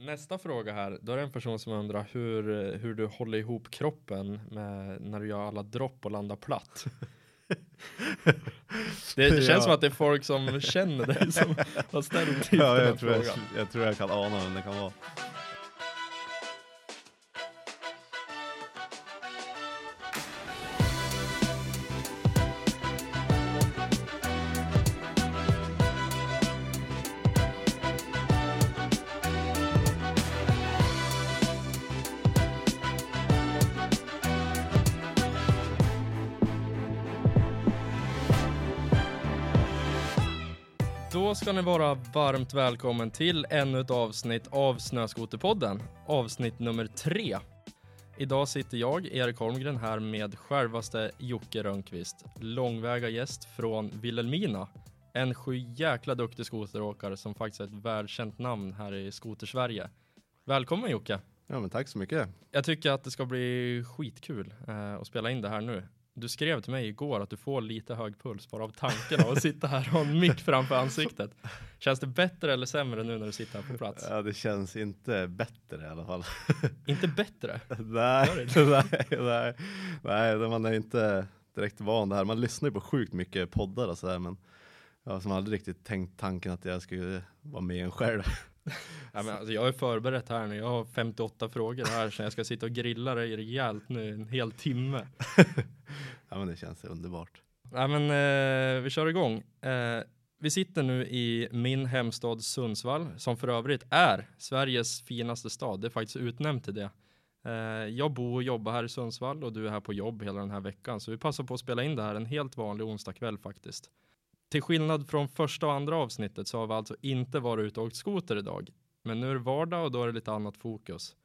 Nästa fråga här, då är det en person som undrar hur, hur du håller ihop kroppen med, när du gör alla dropp och landar platt. Det, det känns Ja. som att det är folk som känner dig som har ställt den Ja, här jag, tror jag, frågan. jag tror jag kan ana vem det kan vara. Ska ni vara varmt välkommen till ännu ett avsnitt av Snöskoterpodden, avsnitt nummer tre. Idag sitter jag, Erik Holmgren, här med självaste Jocke Rönnqvist, långväga gäst från Vilhelmina. En sju jäkla duktig skoteråkare som faktiskt är ett välkänt namn här i Skotersverige. Välkommen Jocke! Ja, men tack så mycket. Jag tycker att det ska bli skitkul eh, att spela in det här nu. Du skrev till mig igår att du får lite hög puls bara av tanken av att sitta här och ha en mick framför ansiktet. Känns det bättre eller sämre nu när du sitter här på plats? Ja, det känns inte bättre i alla fall. Inte bättre? nej, nej, nej, nej, man är inte direkt van det här. Man lyssnar ju på sjukt mycket poddar och sådär, men jag har aldrig riktigt tänkt tanken att jag skulle vara med en själv. Ja, men alltså, jag är förberett här nu. Jag har 58 frågor här så jag ska sitta och grilla dig rejält nu en hel timme. Ja, men det känns underbart. Nej men eh, vi kör igång. Eh, vi sitter nu i min hemstad Sundsvall som för övrigt är Sveriges finaste stad. Det är faktiskt utnämnt till det. Eh, jag bor och jobbar här i Sundsvall och du är här på jobb hela den här veckan så vi passar på att spela in det här en helt vanlig onsdagkväll faktiskt. Till skillnad från första och andra avsnittet så har vi alltså inte varit ute och åkt skoter idag. Men nu är det vardag och då är det lite annat fokus.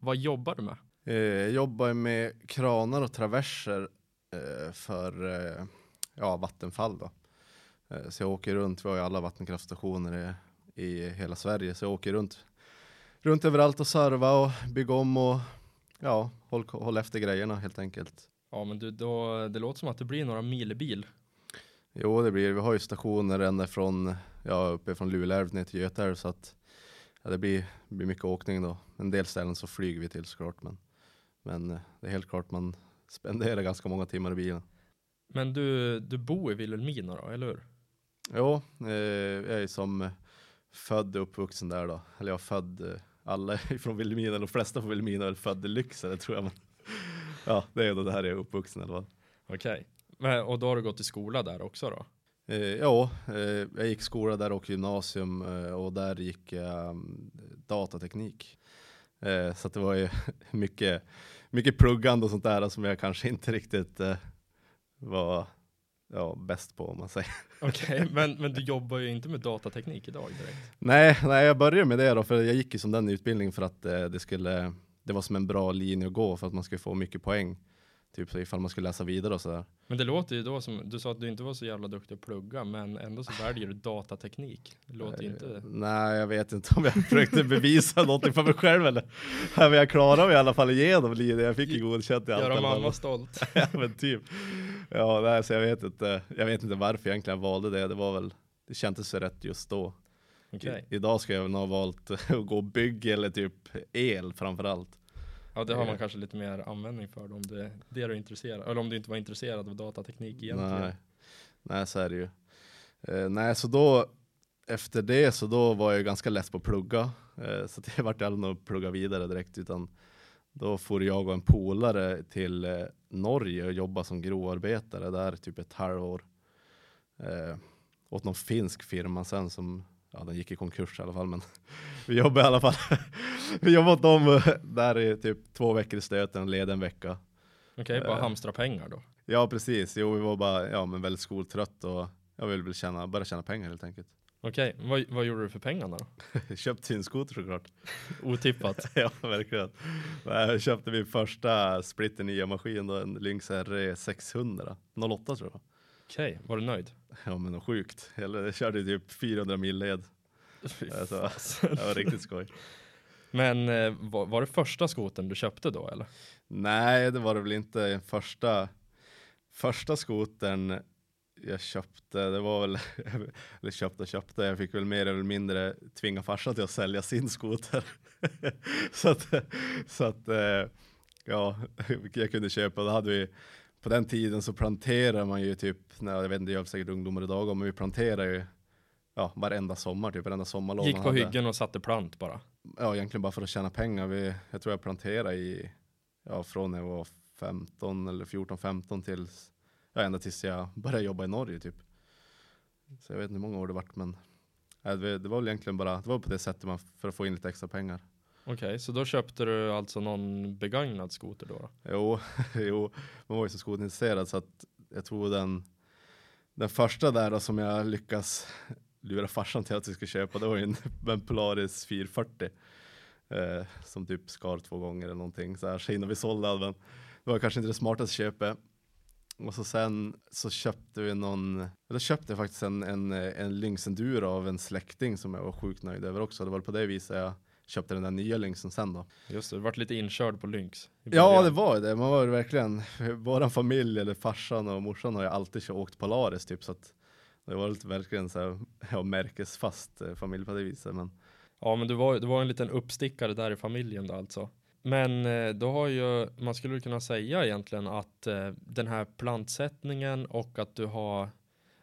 Vad jobbar du med? Eh, Jag jobbar med kranar och traverser eh, för eh, ja, Vattenfall då. Så jag åker runt, vi har ju alla vattenkraftstationer i, i hela Sverige, så jag åker runt, runt överallt och serva och bygga om och ja, håll, håll efter grejerna helt enkelt. Ja men du, då, det låter som att det blir några mil bil. Jo, det blir, vi har ju stationer ända från, ja, uppe från Luleälv ner till Götaälv så att ja, det blir, blir mycket åkning då. En del ställen så flyger vi till såklart, men, men eh, det är helt klart man spenderar ganska många timmar i bilen. Men du, du bor i Vilhelmina då, eller hur? Jo, eh, jag är som eh, född och uppvuxen där då. Eller jag är född, eh, alla från Vilhelmina, de flesta från Vilhelmina är väl född i Lycksele tror jag. Men, ja, det är då det här jag är uppvuxen i alla fall. Okej. Men, och då har du gått i skola där också då? Eh, ja, eh, jag gick skola där och gymnasium eh, och där gick jag mm, datateknik. Så det var ju mycket, mycket pluggande och sånt där som jag kanske inte riktigt var ja, bäst på om man säger. Okej, men, men du jobbar ju inte med datateknik idag direkt. Nej, nej, jag började med det då, för jag gick ju som den utbildning för att det skulle, det var som en bra linje att gå för att man skulle få mycket poäng. Typ så ifall man skulle läsa vidare och sådär. Men det låter ju då som, du sa att du inte var så jävla duktig att plugga, men ändå så väljer du datateknik. Det låter ju inte... Nej, jag vet inte om jag försökte bevisa någonting för mig själv eller. Men jag klarade mig i alla fall igenom linjen. Jag fick ju godkänt i allt. Göra mamma stolt. ja, men typ. Ja, nej, så jag vet inte. Jag vet inte varför jag egentligen valde det. Det var väl, det kändes så rätt just då. Okej. I, idag ska jag nog ha valt att gå och bygga eller typ el framför allt. Ja, det har man kanske lite mer användning för om det är det du är intresserad Eller om du inte var intresserad av datateknik egentligen. Nej, nej så är det ju. Eh, nej, så då efter det så då var jag ganska less på att plugga. Eh, så det vart aldrig något att plugga vidare direkt utan då får jag och en polare till eh, Norge och jobba som grovarbetare där typ ett halvår. Eh, åt någon finsk firma sen som, ja den gick i konkurs i alla fall men vi jobbade i alla fall. Vi jobbade åt dem eh, där i typ två veckor i stöten led en vecka. Okej, bara Eh. hamstra pengar då. Ja precis, jo vi var bara ja, men väldigt skoltrött och jag ville väl tjäna, börja tjäna pengar helt enkelt. Okej, vad, vad gjorde du för pengarna då? Köpt sin skoter såklart. Otippat. ja verkligen. Jag köpte min första splitter nya maskin då, en Lynx RE 600, 08 tror jag. Okej, var du nöjd? Ja men sjukt. Eller jag körde typ 400 mil led. Fy Alltså. Det var riktigt skoj. Men eh, var, var det första skoten du köpte då eller? Nej det var det väl inte. Första, första skotern jag köpte, det var väl, eller köpte och köpte, jag fick väl mer eller mindre tvinga farsan till att sälja sin skoter. så att, så att eh, ja, jag kunde köpa, då hade vi på den tiden så planterade man ju typ, nej, jag vet inte, jag har säkert ungdomar idag, men vi planterade ju ja, varenda sommar, typ varenda sommarlov. Gick på hyggen och satte plant bara? Ja, egentligen bara för att tjäna pengar. Vi, jag tror jag planterade i, ja, från när jag var 15 eller 14, 15 tills, ja, ända tills jag började jobba i Norge typ. Så jag vet inte hur många år det vart, men ja, det, det var väl egentligen bara, det var på det sättet man, för att få in lite extra pengar. Okej, okay, så då köpte du alltså någon begagnad skoter då? då? Jo, jo, man var ju så skoterintresserad så att jag tror den, den första där då, som jag lyckas lura farsan till att vi ska köpa, det var ju en, en Polaris 440. Eh, som typ skar två gånger eller någonting så här, så innan vi sålde den. Det var kanske inte det smartaste köpet. Och så sen så köpte vi någon, då köpte jag faktiskt en, en, en Lynx Enduro av en släkting som jag var sjukt nöjd över också. Det var på det viset jag köpte den där nya Lynxen sen då. Just det, du vart lite inkörd på Lynx. Ja, det var det. Man var verkligen, våran familj eller farsan och morsan har ju alltid åkt Polaris typ så att det var lite verkligen så här, ja, märkesfast eh, familj på det viset. Eh, men... Ja, men du var, du var en liten uppstickare där i familjen då alltså. Men eh, då har ju, man skulle kunna säga egentligen att den här plantsättningen och att du har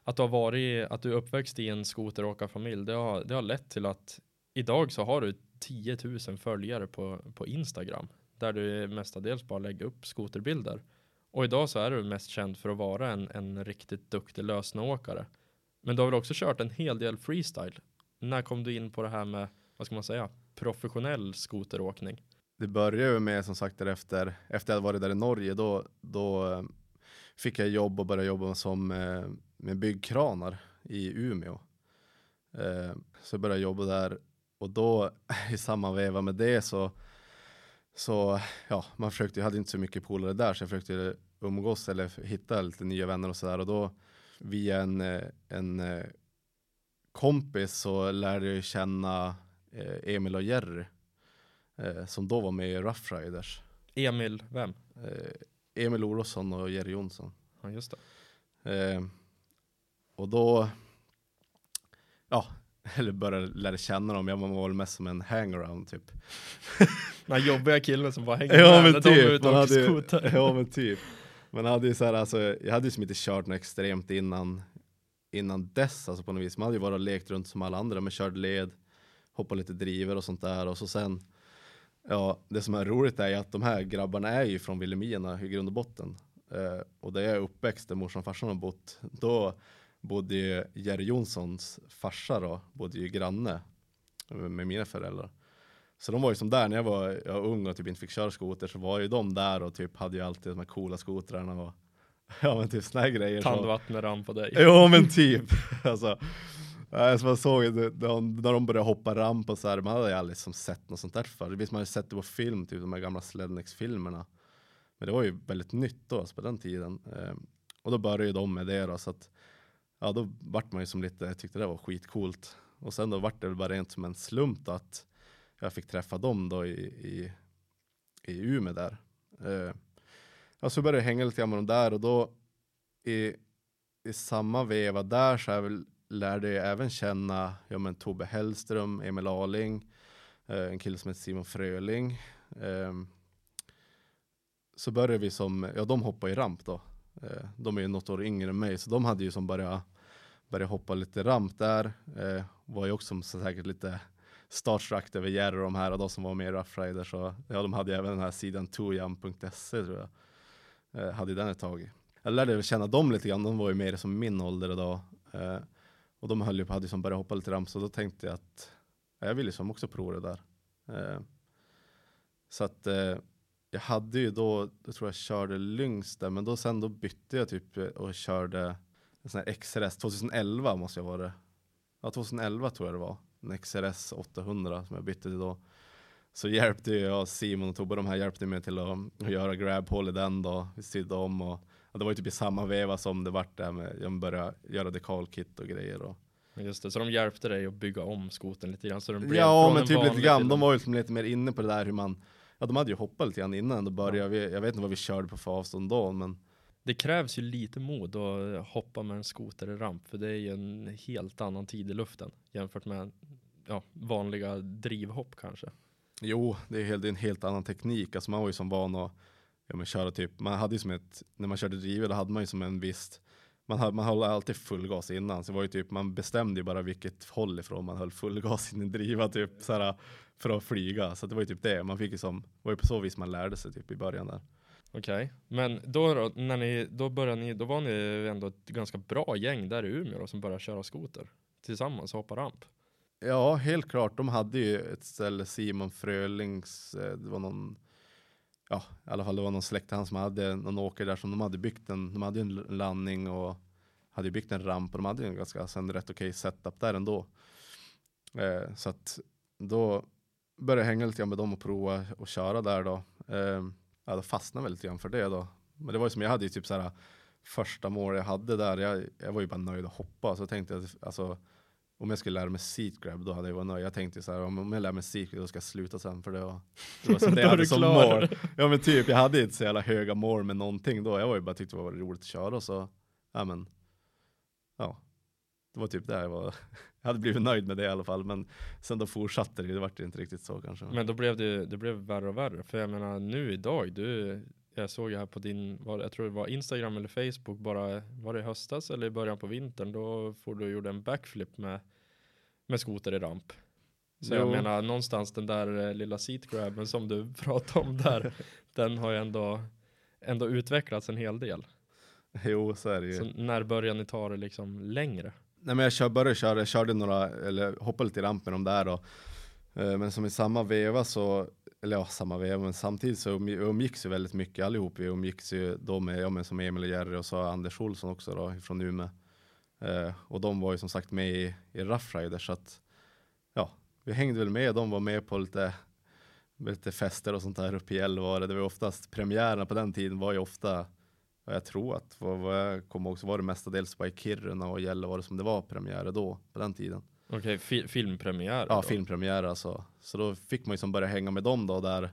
att du har varit, att du är uppväxt i en skoteråkarfamilj, det har, det har lett till att idag så har du 10 000 följare på, på Instagram där du mestadels bara lägger upp skoterbilder. Och idag så är du mest känd för att vara en, en riktigt duktig lösnåkare. Men du har väl också kört en hel del freestyle? När kom du in på det här med, vad ska man säga, professionell skoteråkning? Det började ju med som sagt därefter, efter jag varit där i Norge, då, då eh, fick jag jobb och började jobba som eh, med byggkranar i Umeå. Eh, så jag började jobba där och då i samma veva med det så så ja, man försökte, jag hade inte så mycket polare där så jag försökte umgås eller hitta lite nya vänner och sådär och då via en, eh, en eh, kompis så lärde jag känna eh, Emil och Jerry som då var med i Rough Riders. Emil, vem? Emil Olofsson och Jerry Jonsson. Ja, just det. och då, ja, eller började lära känna dem. Jag var väl mest som en hangaround typ. Den jobbiga killen som bara hänger ja, med men typ, man hade, Ja men typ. Men hade ju så här, alltså, jag hade ju som inte kört något extremt innan, innan dess alltså på något vis. Man hade ju bara lekt runt som alla andra, men körde led, hoppade lite driver och sånt där och så sen Ja, det som är roligt är ju att de här grabbarna är ju från Vilhelmina i grund och botten. Eh, och där jag är uppväxt, där morsan och farsan har bott, då bodde ju Jerry Jonssons farsa då, bodde ju granne med mina föräldrar. Så de var ju som där när jag var, jag var ung och typ inte fick köra skoter så var ju de där och typ hade ju alltid de här coola skotrarna och ja men typ såna här grejer. Tandvatten rann på dig. Jo men typ. alltså, alltså man såg de, när de började hoppa ramp och så här, man hade ju aldrig som sett något sånt där förr. Visst man hade sett det på film, typ de här gamla Slednex-filmerna. Men det var ju väldigt nytt då, alltså på den tiden. Ehm, och då började ju de med det då, så att ja då vart man ju som lite, jag tyckte det var skitcoolt. Och sen då vart det väl bara rent som en slump då att jag fick träffa dem då i, i, i Umeå där. Eh, ja, så började jag hänga lite grann med dem där och då i, i samma veva där så jag lärde jag även känna ja, men Tobbe Hellström, Emil Aling, eh, en kille som heter Simon Fröling. Eh, så började vi som, ja de hoppar i ramp då. Eh, de är ju något år yngre än mig så de hade ju som börjat började hoppa lite ramp där. Eh, var ju också som säkert lite startstruck över Jerry och de här och de som var med i Rough Riders. Så, ja, de hade ju även den här sidan toyam.se tror jag. Eh, hade den ett tag. Jag lärde känna dem lite grann. De var ju mer som min ålder idag. Eh, och de höll ju på, hade ju som börjat hoppa lite ramp så då tänkte jag att ja, jag ville som också prova det där. Eh, så att eh, jag hade ju då, jag tror jag körde Lynx där, men då sen då bytte jag typ eh, och körde en sån här XRS 2011 måste jag vara det. Ja, 2011 tror jag det var. En XRS 800 som jag bytte till då. Så hjälpte jag Simon och Tobbe, de här hjälpte mig till att, göra grab i den då. Vi sydde om och, och det var ju typ i samma veva som det vart där med, jag började göra dekalkit och grejer och Just det, så de hjälpte dig att bygga om skoten lite grann? Så den blev ja, men typ lite grann. De var ju liksom lite mer inne på det där hur man, ja de hade ju hoppat lite grann innan och började, ja. jag vet inte vad vi körde på för avstånd då, men det krävs ju lite mod att hoppa med en skoter i ramp för det är ju en helt annan tid i luften jämfört med ja, vanliga drivhopp kanske. Jo, det är, helt, det är en helt annan teknik. Alltså man var ju som van att ja, men köra typ, man hade ju som ett, när man körde drivet då hade man ju som en viss, man, hade, man höll alltid full gas innan. Så det var ju typ, man bestämde ju bara vilket håll ifrån man höll full gas in i driva typ såhär, för att flyga. Så det var ju typ det, man fick ju som, det var ju på så vis man lärde sig typ i början där. Okej, okay. men då, då, när ni, då började ni, då var ni ändå ett ganska bra gäng där i Umeå då, som började köra skoter tillsammans och hoppa ramp. Ja, helt klart. De hade ju ett ställe, Simon Frölings, eh, det var någon, ja, i alla fall det var någon släkt han som hade någon åker där som de hade byggt en, de hade en landning och hade byggt en ramp och de hade en ganska, sen rätt okej okay setup där ändå. Eh, så att då började jag hänga lite grann med dem och prova och köra där då. Eh, ja, då fastnade jag lite grann för det då. Men det var ju som jag hade ju typ så här första mål jag hade där. Jag, jag var ju bara nöjd att hoppa. Så tänkte jag alltså om jag skulle lära mig seat grab då hade jag varit nöjd. Jag tänkte så här, om jag lär mig seat grab då ska jag sluta sen för det var, det var som det jag hade som mål. Ja men typ, jag hade inte så jävla höga mål med någonting då. Jag var ju bara tyckte det var roligt att köra och så, ja men, ja. Det var typ det jag var. Jag hade blivit nöjd med det i alla fall, men sen då fortsatte det. Det vart inte riktigt så kanske. Men då blev det, det blev värre och värre. För jag menar nu idag, du, jag såg ju här på din, jag tror det var Instagram eller Facebook bara, var det i höstas eller i början på vintern? Då får du gjorde en backflip med, med skoter i ramp. Så jo. jag menar någonstans den där eh, lilla seatgrabben som du pratade om där, den har ju ändå, ändå utvecklats en hel del. Jo, så är det ju. Så när började ni ta det liksom längre? Nej men jag kör, började köra, jag körde några, eller hoppade lite i ramp med dem där då. Eh, men som i samma veva så, eller ja samma veva, men samtidigt så umgicks ju väldigt mycket allihop. Vi umgicks ju då med, ja men som Emil och Jerry och så Anders Olsson också då från Umeå. Eh, och de var ju som sagt med i, i Rough Riders så att ja, vi hängde väl med. De var med på lite, lite fester och sånt där uppe i Gällivare. Det var oftast premiärerna på den tiden var ju ofta och jag tror att vad, vad jag kommer ihåg så var det mestadels bara i Kiruna och Gällivare som det var premiärer då på den tiden. Okej, okay, fi filmpremiär? Ja, filmpremiär alltså. Så då fick man ju som börja hänga med dem då där.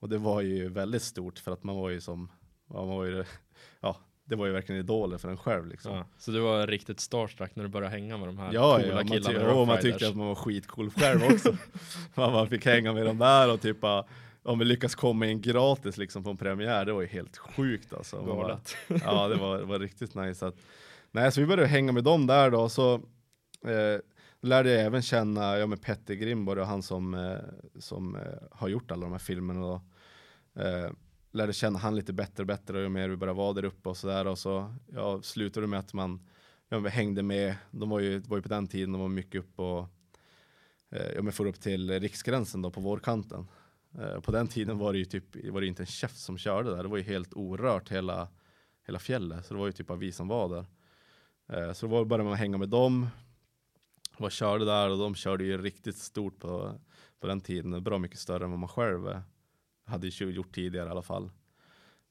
Och det var ju väldigt stort för att man var ju som, ja, man var ju, ja, det var ju verkligen idoler för en själv liksom. Ja, så du var riktigt starstruck när du började hänga med de här ja, coola ja, killarna? Ja, man tyckte att man var skitcool själv också. man fick hänga med dem där och typ om vi lyckas komma in gratis liksom på en premiär, det var ju helt sjukt alltså. Bara, ja, det var, det var riktigt nice. Att, nej, så vi började hänga med dem där då, så eh, lärde jag även känna ja, med Petter Grimborg och han som, eh, som eh, har gjort alla de här filmerna då. Eh, lärde känna han lite bättre och bättre och mer vi började vara där uppe och sådär och så ja, slutade med att man ja, vi hängde med. De var ju, var ju på den tiden, de var mycket upp och eh, ja, men får upp till riksgränsen då på vårkanten. Eh, på den tiden var det ju typ, var det inte en chef som körde där. Det var ju helt orört hela, hela fjället. Så det var ju typ bara vi som var där. Eh, så då började man hänga med dem. Vad körde där och de körde ju riktigt stort på, på den tiden. Bra mycket större än vad man själv eh, hade gjort tidigare i alla fall.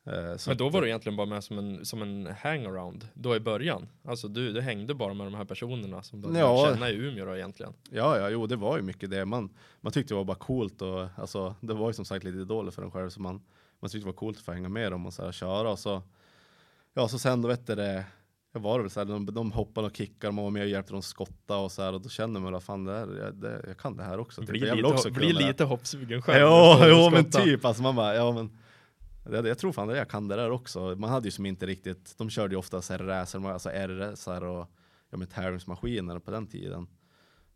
Eh, men då var du egentligen bara med som en, som en hangaround då i början? Alltså du, du hängde bara med de här personerna som du ja. känna i Umeå då egentligen? Ja, ja, jo det var ju mycket det. Man, man tyckte det var bara coolt och alltså, det var ju som sagt lite idoler för en själv så man, man tyckte det var coolt att få hänga med dem och så här, köra och så Ja, så sen då vet det jag var väl så här, de, de hoppade och kickade, man var med och hjälpte dem skotta och så här och då kände man att fan det här, jag, det, jag kan det här också. Blir typ. lite, också bli lite hoppsugen själv. Ja, jo men typ, alltså man bara, ja men jag, jag tror fan det jag kan det där också. Man hade ju som inte riktigt, de körde ju ofta racer, alltså RS och ja, med tävlingsmaskiner på den tiden.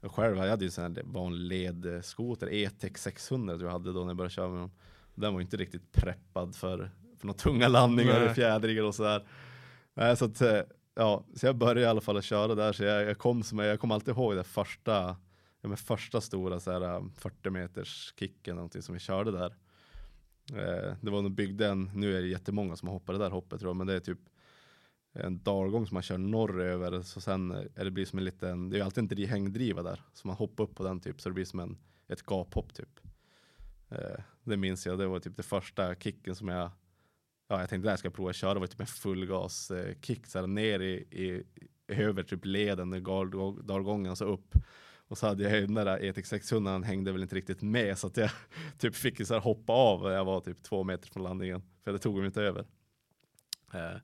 Jag själv jag hade ju en vanlig ledskoter, E-Tech 600 jag hade då när jag började köra med dem. Den var inte riktigt preppad för, för några tunga landningar och fjädringar och sådär. Nej, så att, eh, ja, så jag började i alla fall att köra där, så jag, jag kom som, jag kommer alltid ihåg det första, ja, med första stora så här, 40 meters kicken någonting som vi körde där. Eh, det var nog byggde en, nu är det jättemånga som har hoppat det där hoppet tror jag, men det är typ en dalgång som man kör norröver. Så sen eh, är det blir som en liten, det är alltid en hängdriva där. Så man hoppar upp på den typ, så det blir som en, ett gaphopp typ. Eh, det minns jag, det var typ det första kicken som jag, ja jag tänkte det jag ska prova att köra, det var typ en fullgas kick så här, ner i, i, över typ leden, dalgången så upp. Och så hade jag den där ETX 600 han hängde väl inte riktigt med så att jag typ fick så här hoppa av och jag var typ två meter från landningen. För det tog mig inte över. Eh,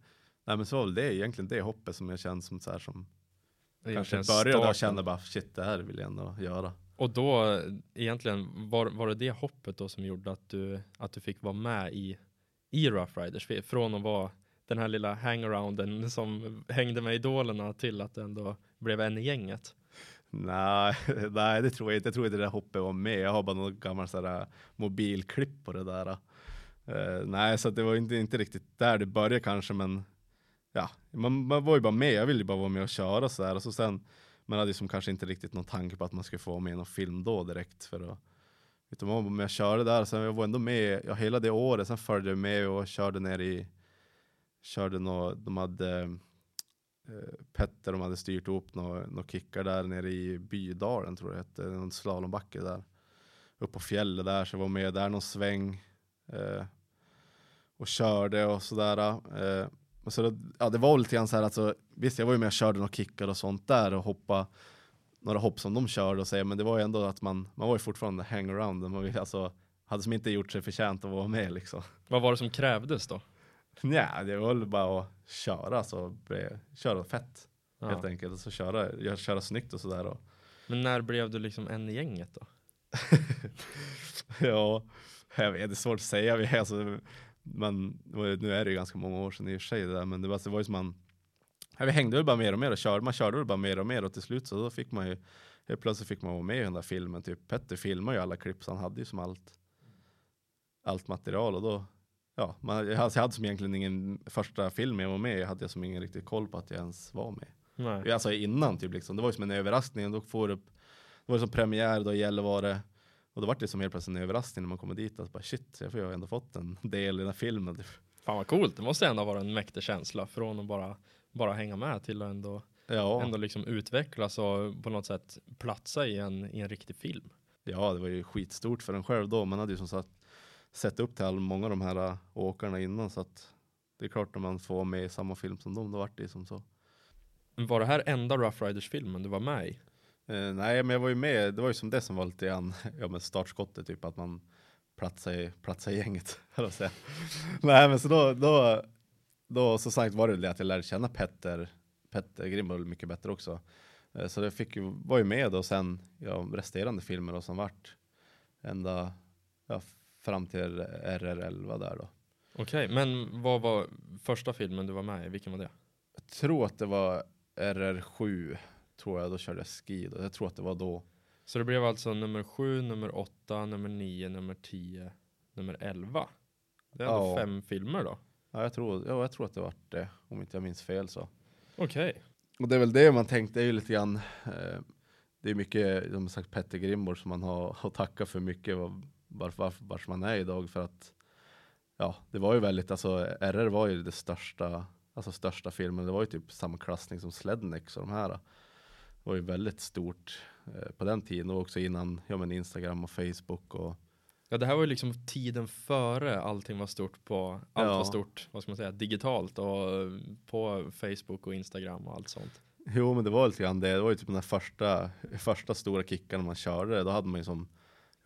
Nej men så var väl det egentligen det hoppet som jag kände som så här som kanske började och kände bara shit det här vill jag ändå göra. Och då egentligen var, var det det hoppet då som gjorde att du, att du fick vara med i, i Rough Riders? Från att vara den här lilla hangarounden som hängde med idolerna till att du ändå blev en i gänget. Nej, nej det tror jag inte. Jag tror inte det där hoppet var med. Jag har bara något gammalt sådär äh, mobilklipp på det där. Uh, nej, så det var inte, inte riktigt där det började kanske, men ja, man, man var ju bara med. Jag ville ju bara vara med och köra så där. Och så sen, man hade ju som kanske inte riktigt någon tanke på att man skulle få med någon film då direkt för att utan man var med och körde där. Sen jag var ändå med ja, hela det året. Sen följde jag med och körde ner i körde nå, de hade Eh, Petter, de hade styrt upp några nå kickar där nere i Bydalen tror jag det hette, någon slalombacke där. Upp på fjället där, så jag var med där någon sväng. Eh, och körde och sådär. Eh, och så ja, det var lite grann så här, alltså, visst jag var ju med och körde några kickar och sånt där och hoppa några hopp som de körde och säga, men det var ju ändå att man, man var ju fortfarande hangaround, man vill, alltså, hade som inte gjort sig förtjänt att vara med liksom. Vad var det som krävdes då? Nej, det var väl bara att köra så köra fett Ja. helt enkelt och så köra, jag köra snyggt och sådär. Och, Men när blev du liksom en i gänget då? ja, jag vet, det är svårt att säga. Alltså, men nu är det ju ganska många år sedan i och för sig det där, men det var, det var ju som man, vi hängde väl bara mer och mer och körde, man körde väl bara mer och mer och till slut så då fick man ju, helt plötsligt fick man vara med i den där filmen, typ Petter filmade ju alla klipp så han hade ju som allt, allt material och då, ja, man, jag, hade, jag hade som egentligen ingen, första film jag var med i hade jag som ingen riktigt koll på att jag ens var med. Nej. Alltså innan typ liksom. Det var ju som en överraskning. Då får upp, det var som premiär då i Gällivare. Och då var det som helt plötsligt en överraskning när man kommer dit. Att bara shit, jag får ju ändå fått en del i den här filmen. Typ. Fan vad coolt, det måste ändå vara en mäktig känsla från att bara, bara hänga med till att ändå, Ja, ändå liksom utvecklas och på något sätt platsa i en, i en riktig film. ja, det var ju skitstort för en själv då. Man hade ju som sagt sett upp till många av de här äh, åkarna innan. Så att det är klart när man får vara med i samma film som dem, då vart det som så. Var det här enda Rough Riders-filmen du var med i? Eh, nej, men jag var ju med. Det var ju som det som var lite grann, ja men startskottet typ att man platsade i, platsade i gänget. säga. nej, men så då, då, då så sagt var det det att jag lärde känna Petter, Petter Grimbold mycket bättre också. Eh, så det fick ju, var ju med och sen ja, resterande filmer då som vart ända ja, fram till RR11 där då. Okej, men vad var första filmen du var med i? Vilken var det? Jag tror att det var RR7 tror jag, då körde jag ski. Då. Jag tror att det var då. Så det blev alltså nummer sju, nummer åtta, nummer nio, nummer tio, nummer elva. Det är ändå Ja. fem filmer då. Ja, jag tror, ja, jag tror att det var det, om inte jag minns fel så. Okej. Och det är väl det man tänkte, det är ju lite grann, eh, det är mycket, som sagt, Petter Grimborg som man har att tacka för mycket varför, varför, varför man är idag för att ja, det var ju väldigt, alltså RR var ju det största, alltså största filmen, det var ju typ samma klassning som Slednex och de här. Det var ju väldigt stort eh, på den tiden och också innan, ja men Instagram och Facebook och Ja, det här var ju liksom tiden före allting var stort på, allt Ja. var stort, vad ska man säga, digitalt och eh, på Facebook och Instagram och allt sånt. Jo men det var lite grann det, det var ju typ den första, första stora kickarna man körde, då hade man ju som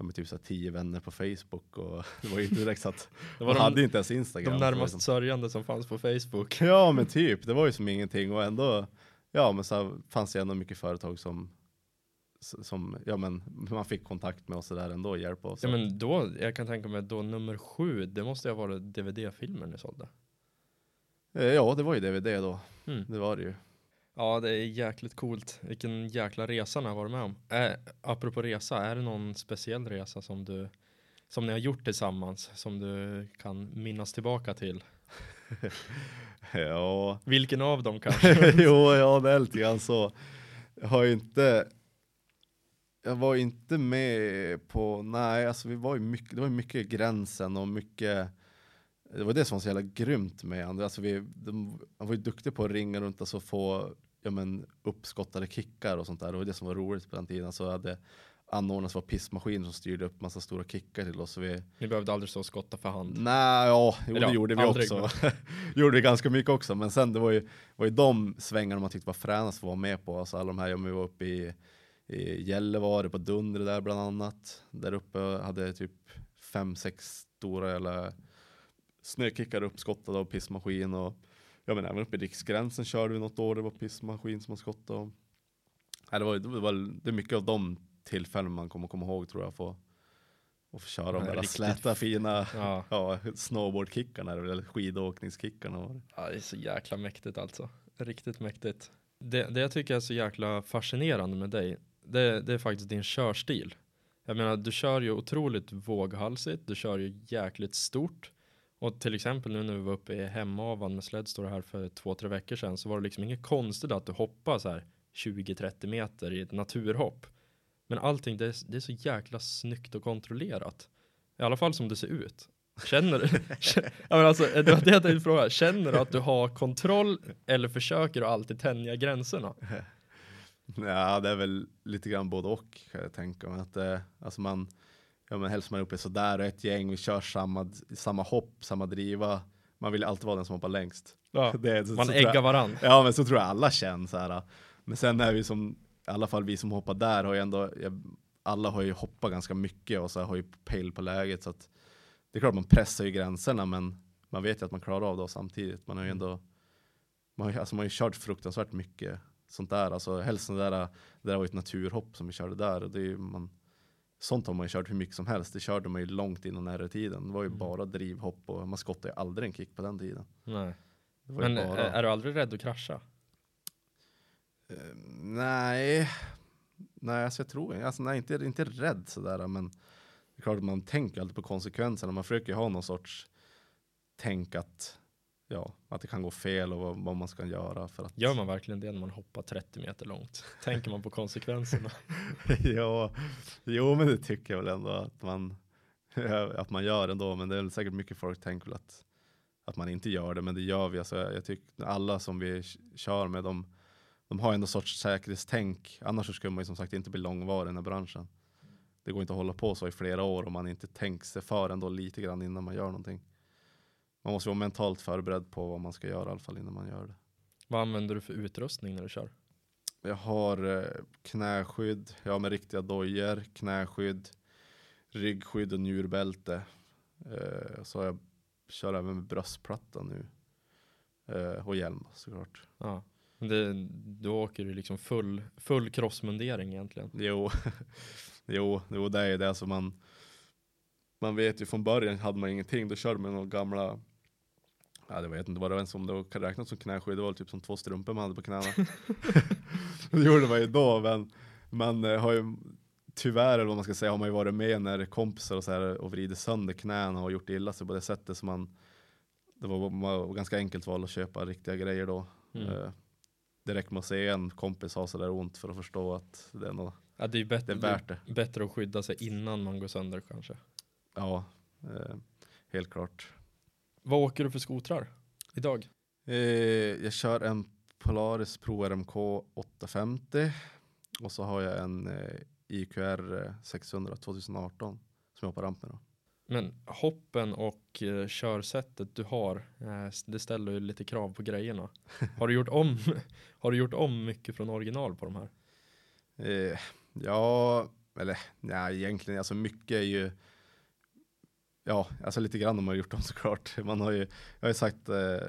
ja, men typ så tio vänner på Facebook och det var ju inte direkt så att Det var hade de, ju inte ens Instagram. de så närmast liksom- sörjande som fanns på Facebook. Ja men typ, det var ju som ingenting och ändå, ja men så fanns det ändå mycket företag som, som, ja men man fick kontakt med oss där ändå och hjälpa oss. Ja men då, jag kan tänka mig då nummer sju, det måste ju ha varit DVD-filmer ni sålde. Eh, Ja det var ju DVD då, Mm. det var det ju. Ja, det är jäkligt coolt. Vilken jäkla resa ni har varit med om. Äh, apropå resa, är det någon speciell resa som du som ni har gjort tillsammans som du kan minnas tillbaka till? Ja, Vilken av dem kanske? jo ja det är lite grann så. Jag har inte, jag var inte med på, nej alltså vi var ju mycket, det var ju mycket gränsen och mycket det var det som var så jävla grymt med han. Alltså vi, de, han var ju duktig på att ringa runt och få ja, men, uppskottade kickar och sånt där. Det var det som var roligt på den tiden. Så hade anordnats var pissmaskiner som styrde upp massa stora kickar till oss. Så vi, Ni behövde aldrig stå och skotta för hand. Nej, ja, jo, det gjorde vi aldrig, också. gjorde vi ganska mycket också. Men sen det var ju, var ju de svängarna man tyckte var fränast att vara med på. Alltså alla de här, ja, vi var uppe i, i Gällivare på Dundre där bland annat. Där uppe hade jag typ fem, sex stora eller snökickar uppskottade av pissmaskin och ja men även uppe i riksgränsen körde vi något år, det var pissmaskin som man skottade om. Nej, det, var, det, var, det är mycket av de tillfällen man kommer komma ihåg tror jag, få, och få köra de Ja, där riktigt släta fina Ja. ja, snowboardkickarna eller skidåkningskickarna. ja, det är så jäkla mäktigt alltså. Riktigt mäktigt. Det, det jag tycker är så jäkla fascinerande med dig, det, det är faktiskt din körstil. Jag menar, du kör ju otroligt våghalsigt, du kör ju jäkligt stort. Och till exempel nu när vi var uppe i Hemavan med Sledstore här för två, tre veckor sedan så var det liksom inget konstigt att du hoppar så här 20-30 meter i ett naturhopp. Men allting det är, det är så jäkla snyggt och kontrollerat. I alla fall som det ser ut. Känner du? ja, men alltså, det var det jag tänkte fråga. Känner du att du har kontroll eller försöker du alltid tänja gränserna? Ja, det är väl lite grann både och kan jag tänka mig. Att, eh, alltså man, ja, men helst man är uppe sådär och ett gäng, vi kör samma, samma hopp, samma driva. Man vill alltid vara den som hoppar längst. Ja, Det är- så- man så äggar varann. Ja, men så tror jag alla känner så här. Men sen är vi som, i alla fall vi som hoppar där har ju ändå, alla har ju hoppat ganska mycket och så här har ju pejl på läget så att det är klart man pressar ju gränserna men man vet ju att man klarar av det samtidigt. Man har ju ändå, man har, alltså man har ju kört fruktansvärt mycket sånt där. Alltså helst det där, det där var ett naturhopp som vi körde där och det är ju man, sånt har man ju kört hur mycket som helst. Det körde man ju långt innan RR-tiden. Det var ju Mm. bara drivhopp och man skottade ju aldrig en kick på den tiden. Nej. Men eh, bara... är, du aldrig rädd att krascha? Eh, nej, nej alltså jag tror alltså, nej, inte, inte rädd sådär men det är klart att man tänker alltid på konsekvenserna. Man försöker ju ha någon sorts tänk att, ja, att det kan gå fel och vad, vad man ska göra för att. Gör man verkligen det när man hoppar 30 meter långt? Tänker man på konsekvenserna? ja, jo men det tycker jag väl ändå att man, att man gör ändå. Men det är säkert mycket folk tänker väl att, att man inte gör det, men det gör vi. Alltså, jag tycker alla som vi kör med, de, de har ändå sorts säkerhetstänk. Annars så skulle man ju som sagt inte bli långvarig i den här branschen. Det går inte att hålla på så i flera år om man inte tänker sig för ändå lite grann innan man gör någonting. Man måste vara mentalt förberedd på vad man ska göra i alla fall innan man gör det. Vad använder du för utrustning när du kör? Jag har eh, knäskydd, jag har med riktiga dojor, knäskydd, ryggskydd och njurbälte. Eh, så jag kör även med bröstplatta nu. Eh, och hjälm såklart. Ja. Det, då åker du liksom full, full crossmundering egentligen. Jo, jo, jo, det är det. som man, man vet ju från början hade man ingenting. Då körde man några gamla Ja, det vet inte vad det var som det kan räknas som knäskydd. Det var typ som två strumpor man hade på knäna. det gjorde man ju då, men man eh, har ju tyvärr, eller vad man ska säga, har man ju varit med när kompisar och så här och vridit sönder knäna och gjort illa sig på det sättet som man det var, var ganska enkelt val att köpa riktiga grejer då. Mm. Eh, det räcker med att se en kompis ha sådär ont för att förstå att det är, nog, Ja, det är bättre, det är värt det. bättre att skydda sig innan man går sönder kanske. Ja, eh, helt klart. Vad åker du för skotrar idag? Eh, jag kör en Polaris Pro RMK 850 och så har jag en eh, IQR eh, 600 2018 som jag hoppar ramp med. Då. Men hoppen och eh, körsättet du har, eh, det ställer ju lite krav på grejerna. Har du gjort om, har du gjort om mycket från original på de här? Eh, ja, eller nej, egentligen, alltså mycket är ju Ja, alltså lite grann har man gjort om såklart. Man har ju, jag har ju sagt eh,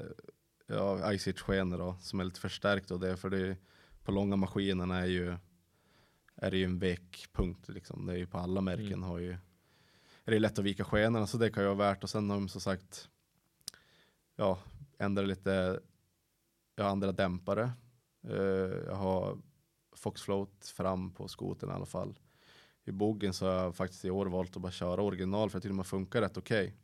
ja, Ice skenor då, som är lite förstärkt och det, för det är, på långa maskinerna är ju är det ju en vekpunkt liksom. Det är ju på alla märken Mm. har ju är det lätt att vika skenorna så det kan ju vara värt och sen har de som sagt ja, ändra lite jag har andra dämpare. Eh, jag har Fox Float fram på skoten i alla fall. I boggen så har jag faktiskt i år valt att bara köra original för jag tycker de funkar rätt okej.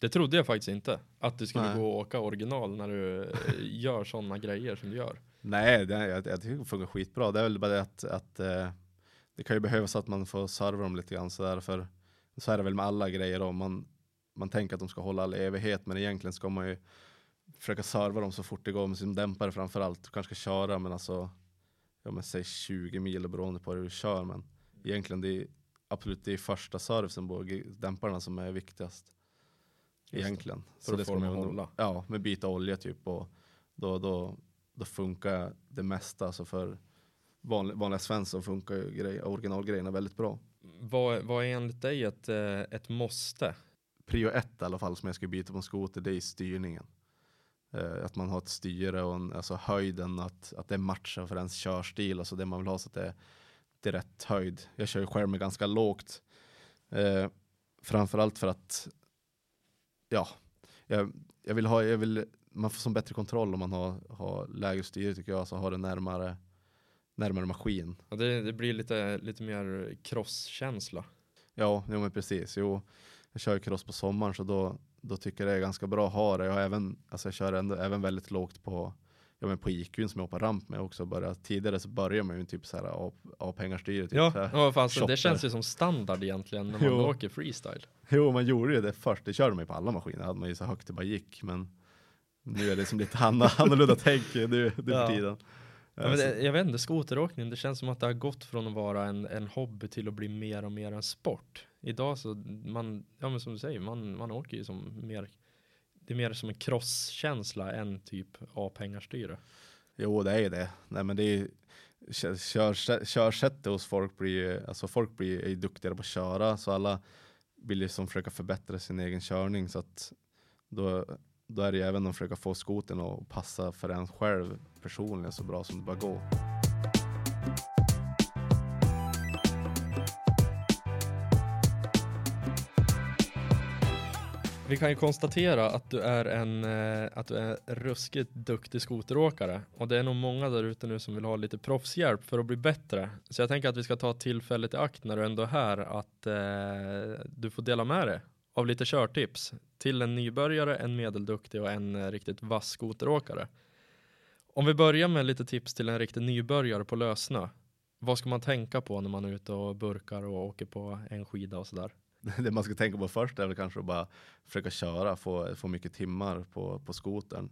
Det trodde jag faktiskt inte. Att det skulle Nej. gå att åka original när du eh, gör sådana grejer som du gör. Nej, det, jag, jag tycker det funkar skitbra. Det är väl bara det att, att eh, det kan ju behövas att man får serva dem lite grann sådär. För så är det väl med alla grejer då. Man, man tänker att de ska hålla all evighet men egentligen ska man ju försöka serva dem så fort det går med sin dämpare framför allt. Du kanske ska köra men alltså ja men säg 20 mil beroende på hur du kör men egentligen det är absolut det är första servicen på dämparna som är viktigast. Just det. Egentligen. För att få dem att hålla. Ja, med byta olja typ och då, då, då funkar det mesta. Alltså för vanliga, vanliga Svensson funkar grej, originalgrejerna väldigt bra. Vad, vad är enligt dig ett, eh, ett måste? Prio ett i alla fall som jag ska byta på en skoter, det är styrningen. Eh, att man har ett styre och en, alltså höjden, att, att det matchar för ens körstil, alltså det man vill ha så att det, är rätt höjd. Jag kör ju själv med ganska lågt. Eh, framförallt för att, ja, jag, jag vill ha, jag vill, man får som bättre kontroll om man har, har lägre styre tycker jag, så har det närmare, närmare maskin. Ja, det, det blir lite, lite mer crosskänsla. Ja, jo, men precis. Jo, jag kör ju cross på sommaren så då, då tycker jag det är ganska bra att ha det. Jag, har även, alltså jag kör ändå, även väldigt lågt på, ja, men på IQn som jag hoppar ramp med också. Börja, tidigare så börjar man ju typ så här A-pengarstyre. Typ ja, så här. ja shopper. det känns ju som standard egentligen när man Jo. åker freestyle. Jo, man gjorde ju det först. Det körde man ju på alla maskiner. hade man ju så högt det bara gick. Men nu är det som lite anna- annorlunda tänk nu, nu för Ja. tiden. Ja, Eh, det, jag vet inte, skoteråkning, det känns som att det har gått från att vara en, en hobby till att bli mer och mer en sport. Idag så, man, ja men som du säger, man, man åker ju som mer, det är mer som en krosskänsla än typ A-pengarstyre. Jo, det är ju det. Nej, men det är ju, kör, kör, körsättet hos folk blir ju, alltså folk blir är ju duktigare på att köra, så alla vill ju som försöka förbättra sin egen körning, så att då, då är det ju även att försöka få skoten att passa för en själv personligen så bra som det bara går. Vi kan ju konstatera att du är en, eh, att du är ruskigt duktig skoteråkare och det är nog många där ute nu som vill ha lite proffshjälp för att bli bättre. Så jag tänker att vi ska ta tillfället i akt när du ändå är här att eh, du får dela med dig av lite körtips till en nybörjare, en medelduktig och en eh, riktigt vass skoteråkare. Om vi börjar med lite tips till en riktig nybörjare på lösnö. Vad ska man tänka på när man är ute och burkar och åker på en skida och sådär? Det man ska tänka på först är väl kanske att bara försöka köra, få, få mycket timmar på, på skotern.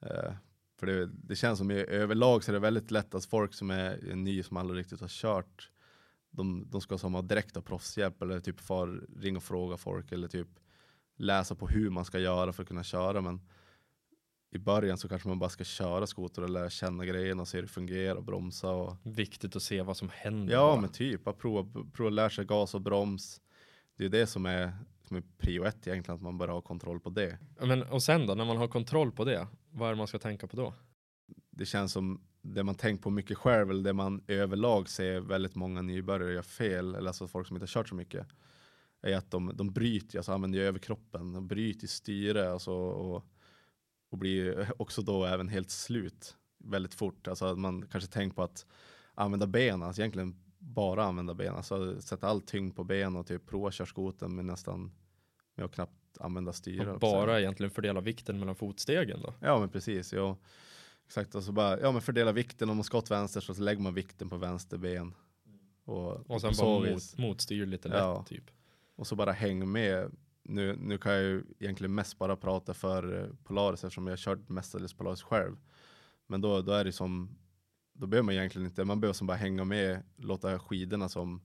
Eh, för det, det känns som i överlag så är det väldigt lätt att folk som är ny som aldrig riktigt har kört, de, de ska som ha direkt ha proffshjälp eller typ far, ringa och fråga folk eller typ läsa på hur man ska göra för att kunna köra. Men i början så kanske man bara ska köra skoter och lära känna grejerna och se hur det fungerar och bromsa och Viktigt att se vad som händer. Ja, bara. men typ att prova, prova lära sig gas och broms. Det är det som är, som är prio ett egentligen, att man bara har kontroll på det. Men, och sen då, när man har kontroll på det, vad är det man ska tänka på då? Det känns som det man tänkt på mycket själv, eller det man överlag ser väldigt många nybörjare gör fel, eller alltså folk som inte har kört så mycket, är att de, de bryter, alltså använder överkroppen, de bryter i styre alltså, och, och blir också då även helt slut väldigt fort. Alltså att man kanske tänker på att använda benen, alltså egentligen bara använda benen, alltså sätta all tyngd på ben och typ prova köra skoten med nästan med att knappt använda styre. Och bara egentligen fördela vikten mellan fotstegen då? Ja men precis, ja. Exakt, alltså bara, ja men fördela vikten, om man ska åt vänster så lägger man vikten på vänster ben. Och, Och sen så bara mot, motstyr lite lätt Ja. typ. och så bara häng med. Nu, nu kan jag ju egentligen mest bara prata för eh, Polaris eftersom jag kört mestadels Polaris själv. Men då, då är det som, då behöver man egentligen inte, man behöver som bara hänga med, låta skidorna som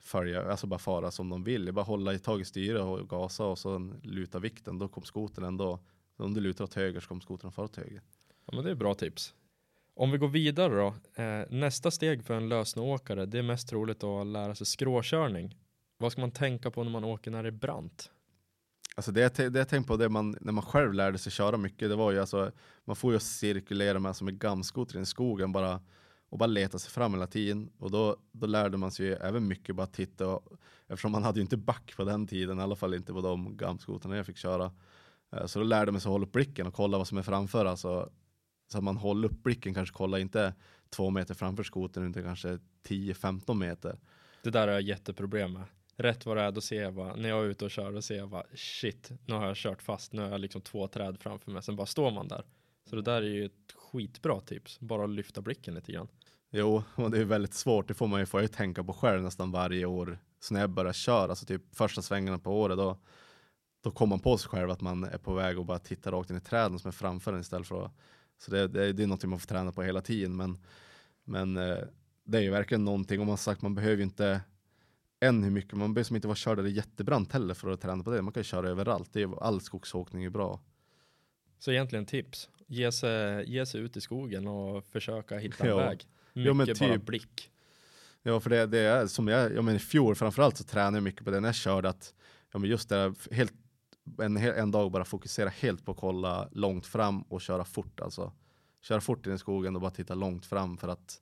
följa, alltså bara fara som de vill. Bara hålla i tag i styret och gasa och så luta vikten, då kom skotern ändå. Så om du lutar åt höger så kommer skotern fara åt höger. Ja men det är bra tips. Om vi går vidare då. Eh, nästa steg för en lösnåkare, det är mest troligt att lära sig skråkörning. Vad ska man tänka på när man åker när det är brant? Alltså det, jag det jag tänkte på det man, när man själv lärde sig köra mycket, det var ju alltså, man får ju cirkulera med som en gamskoter i skogen bara och bara leta sig fram hela tiden. Och då, då lärde man sig ju även mycket bara titta, och, eftersom man hade ju inte back på den tiden, i alla fall inte på de gamskotrarna jag fick köra. Eh, så då lärde man sig att hålla upp blicken och kolla vad som är framför. Alltså, så att man håller upp blicken, kanske kolla inte två meter framför skotern utan kanske 10-15 meter. Det där är jag jätteproblem med. Rätt vad det är, då ser jag bara, när jag är ute och kör, då ser jag bara shit, nu har jag kört fast, nu har jag liksom två träd framför mig, sen bara står man där. Så det där är ju ett skitbra tips, bara att lyfta blicken lite grann. Jo, och det är väldigt svårt. Det får man ju, får jag ju tänka på själv nästan varje år. Så när jag börjar köra, alltså typ första svängarna på året, då, då kommer man på sig själv att man är på väg och bara titta rakt in i träden som är framför en istället för att... Så det, det, det är något man får träna på hela tiden. Men, men eh, det är ju verkligen någonting, om man sagt man behöver ju inte än hur mycket, man behöver som inte vara körd är jättebrant heller för att träna på det. Man kan köra överallt. Det är, all skogsåkning är bra. Så egentligen tips, ge sig, ge sig ut i skogen och försöka hitta en Ja. väg. Mycket Jo, men bara typ. blick. Ja, för det, det är som jag, ja men i fjol framförallt så tränade jag mycket på det när jag körde att, ja men just det helt en, en dag bara fokusera helt på att kolla långt fram och köra fort alltså. Köra fort i skogen och bara titta långt fram för att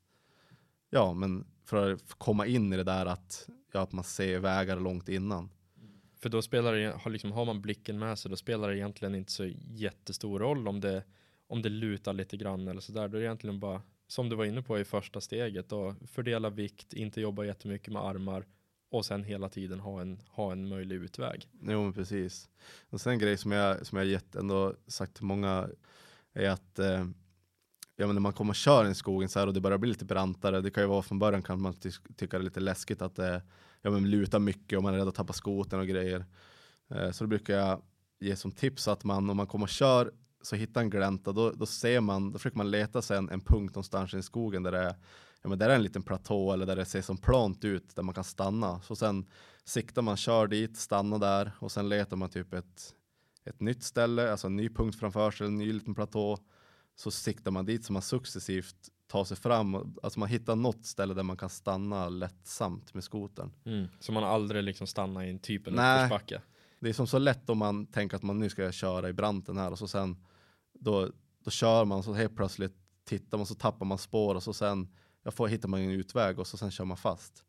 ja, men för att komma in i det där att, ja, att man ser vägar långt innan. För då spelar det, har, liksom, har man blicken med sig, då spelar det egentligen inte så jättestor roll om det, om det lutar lite grann eller sådär. Då är det egentligen bara, som du var inne på i första steget, då, fördela vikt, inte jobba jättemycket med armar och sen hela tiden ha en, ha en möjlig utväg. Jo, men precis. Och sen en grej som jag, som jag gett ändå sagt till många är att eh, ja, men när man kommer och kör i skogen så här och det börjar bli lite brantare, det kan ju vara från början kan man ty tycka det är lite läskigt att det ja, men lutar mycket och man är rädd att tappa skoten och grejer. Eh, så då brukar jag ge som tips att man om man kommer och kör så hittar en glänta, då, då ser man, då försöker man leta sig en, en punkt någonstans i skogen där det är, ja, men där är en liten platå eller där det ser som plant ut där man kan stanna. Så sen siktar man, kör dit, stannar där och sen letar man typ ett, ett nytt ställe, alltså en ny punkt framför sig, en ny liten platå så siktar man dit så man successivt tar sig fram. Alltså man hittar något ställe där man kan stanna lättsamt med skotern. Mm. Så man aldrig liksom stannar i en typ av uppförsbacke. Det är som så lätt om man tänker att man nu ska köra i branten här och så sen då, då kör man så helt plötsligt tittar man så tappar man spår och så sen ja, får, hittar man en utväg och så sen kör man fast.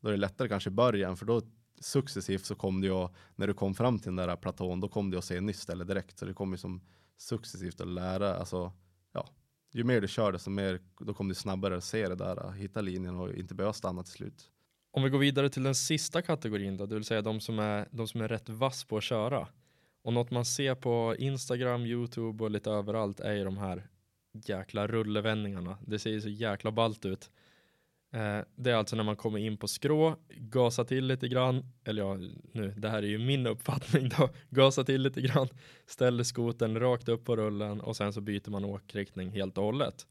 Då är det lättare kanske i början för då successivt så kom det ju när du kom fram till den där platån då kom det att se ett nytt ställe direkt så det kommer som successivt att lära, alltså ja, ju mer du kör desto mer, då kommer du snabbare att se det där, äh, hitta linjen och inte behöva stanna till slut. Om vi går vidare till den sista kategorin då, det vill säga de som är, de som är rätt vass på att köra. Och något man ser på Instagram, Youtube och lite överallt är ju de här jäkla rullevändningarna. Det ser ju så jäkla ballt ut. Eh, det är alltså när man kommer in på skrå, gasa till lite grann, eller ja, nu, det här är ju min uppfattning då, gasa till lite grann, ställer skoten rakt upp på rullen och sen så byter man åkriktning helt och hållet.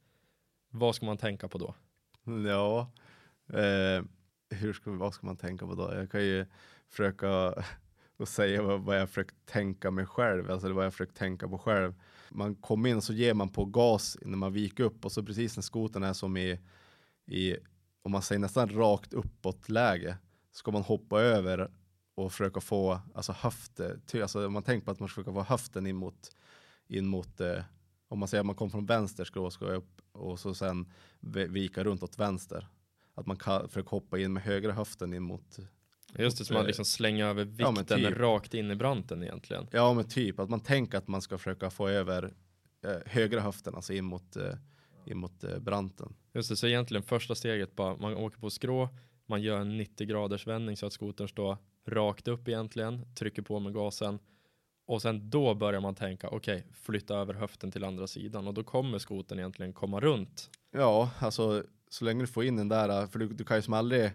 Vad ska man tänka på då? Ja, eh, hur ska, vad ska man tänka på då? Jag kan ju försöka och säga vad, vad jag försökt tänka mig själv, alltså vad jag försökt tänka på själv. Man kommer in och så ger man på gas när man viker upp och så precis när skoten är som i, i om man säger nästan rakt uppåt läge, ska man hoppa över och försöka få alltså höften, alltså om man tänker på att man ska försöka få höften in mot, in mot eh, om man säger att man kommer från vänster ska, ska upp och så sen vika runt åt vänster. Att man kan försöka hoppa in med högra höften in mot Just det, så man liksom slänger över vikten ja, typ. rakt in i branten egentligen. Ja, men typ att man tänker att man ska försöka få över eh, högra höften, alltså in mot eh, in mot eh, branten. Just det, så egentligen första steget bara, man åker på skrå, man gör en 90 graders vändning så att skotern står rakt upp egentligen, trycker på med gasen och sen då börjar man tänka, okej, okay, flytta över höften till andra sidan och då kommer skotern egentligen komma runt. Ja, alltså så länge du får in den där, för du, du kan ju som aldrig,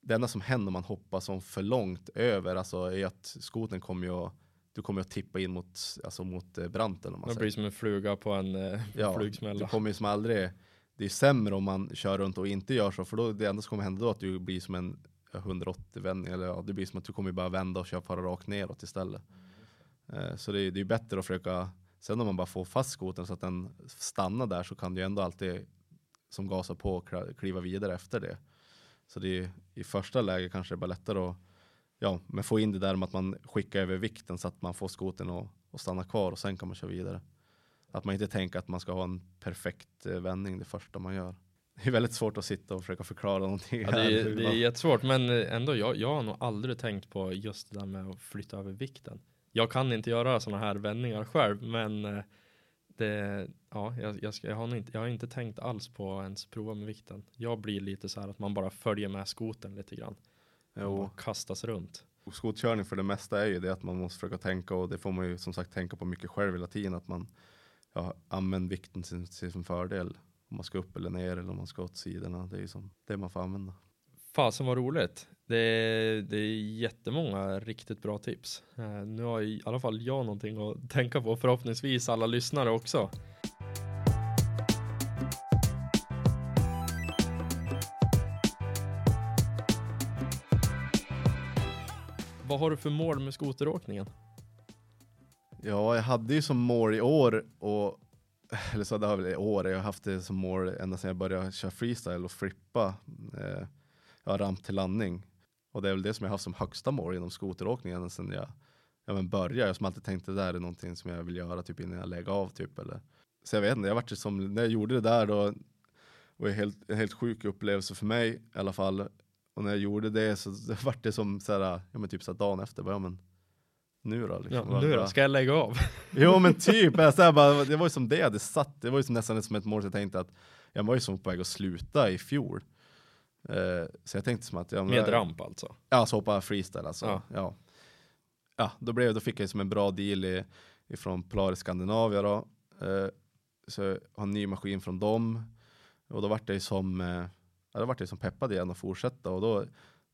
det enda som händer om man hoppar som för långt över, alltså är att skoten kommer ju att du kommer att tippa in mot, alltså mot eh, branten. Om man det blir som en fluga på en eh, ja, flugsmälla. Du kommer ju som aldrig, det är sämre om man kör runt och inte gör så, för då det enda som kommer hända då är att du blir som en 180 vändning, eller ja, det blir som att du kommer bara vända och köra fara rakt neråt istället. Eh, så det är, det är bättre att försöka, sen om man bara får fast skoten så att den stannar där så kan du ändå alltid som gasa på kliva vidare efter det. Så det är i första läget kanske det är bara lättare att ja, men få in det där med att man skickar över vikten så att man får skoten att, att stanna kvar och sen kan man köra vidare. Att man inte tänker att man ska ha en perfekt eh, vändning det första man gör. Det är väldigt svårt att sitta och försöka förklara någonting. Ja, det, är, det är jättesvårt, men eh, ändå, jag, jag har nog aldrig tänkt på just det där med att flytta över vikten. Jag kan inte göra sådana här vändningar själv, men eh, det, ja, jag, jag, ska, jag, har inte, jag har inte tänkt alls på att ens prova med vikten. Jag blir lite så här att man bara följer med skoten lite grann. Jo. Och kastas runt. Skotkörning för det mesta är ju det att man måste försöka tänka och det får man ju som sagt tänka på mycket själv hela tiden. Att man ja, använder vikten till, till sin fördel. Om man ska upp eller ner eller om man ska åt sidorna. Det är ju som det man får använda. Fasen var roligt. Det är, det är jättemånga riktigt bra tips. Uh, nu har i alla fall jag någonting att tänka på. Förhoppningsvis alla lyssnare också. Vad har du för mål med skoteråkningen? Ja, jag hade ju som mål i år och eller så det har väl i år, jag har haft det som mål ända sedan jag började köra freestyle och flippa. Eh, jag har ramp till landning och det är väl det som jag har haft som högsta mål inom skoteråkningen sedan jag ja, men började. Jag som alltid tänkte det där är någonting som jag vill göra typ innan jag lägger av typ. Eller. Så jag vet inte, jag vart ju som, när jag gjorde det där då var helt, en helt sjuk upplevelse för mig i alla fall. Och när jag gjorde det så det vart det som så här, ja men typ så här dagen efter, bara, ja men nu då? Liksom. Ja, nu då? Ska jag lägga av? Jo men typ, jag så här, bara, det var ju som det jag hade satt, det var ju som nästan som ett mål, så jag tänkte att jag var ju som på väg att sluta i fjol. Eh, så jag tänkte som att... Ja, Med ramp alltså? Ja, så hoppa freestyle alltså. Ja. ja. ja. då, blev, då fick jag som en bra deal i, ifrån Polaris Skandinavia då. Eh, så jag har en ny maskin från dem. Och då vart jag som, eh, ja, då vart jag som peppad igen att fortsätta. Och då,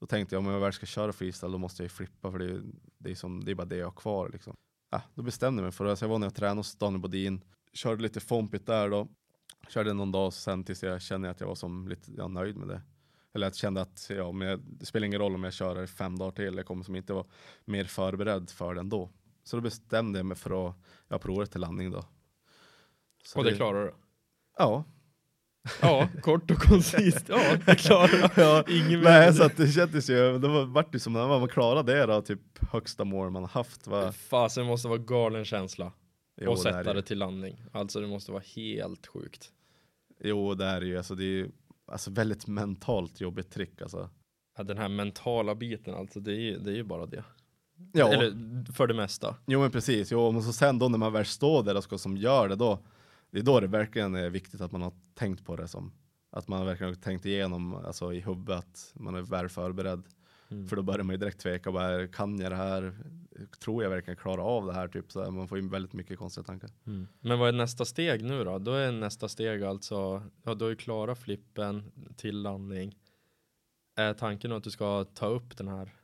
då tänkte jag om jag väl ska köra freestyle då måste jag ju flippa för det, det, är, som, det är bara det jag har kvar liksom. Ja, då bestämde jag mig för det. Så jag var när jag tränade hos Daniel Bodin. Körde lite fompit där då. Körde någon dag sen tills jag kände att jag var som lite ja, nöjd med det. Eller att jag kände att ja, men jag, det spelar ingen roll om jag kör fem dagar till. Jag kommer som inte vara mer förberedd för den då. Så då bestämde jag mig för att ja, prova det till landning då. Så och det, det klarar du? Ja. Ja, kort och koncist. Ja, det klarar jag. Ingen Nej, så att det kändes ju, det var, vart ju som när man klarade det då, typ högsta mål man haft. Va? Fasen måste vara galen känsla. Jo, och sätta det, det till landning. Alltså det måste vara helt sjukt. Jo, det är ju, alltså det är ju alltså väldigt mentalt jobbigt trick alltså. Ja, den här mentala biten alltså, det är ju det är bara det. Ja. Eller för det mesta. Jo men precis, jo men så sen då när man väl står där och ska som gör det då, det är då det verkligen är viktigt att man har tänkt på det som, att man verkligen har tänkt igenom alltså i huvudet, att man är väl förberedd. Mm. För då börjar man ju direkt tveka, bara, kan jag det här? Tror jag verkligen klarar av det här? Typ, så man får ju väldigt mycket konstiga tankar. Mm. Men vad är nästa steg nu då? Då är nästa steg alltså, ja då är klara flippen till landning. Är tanken att du ska ta upp den här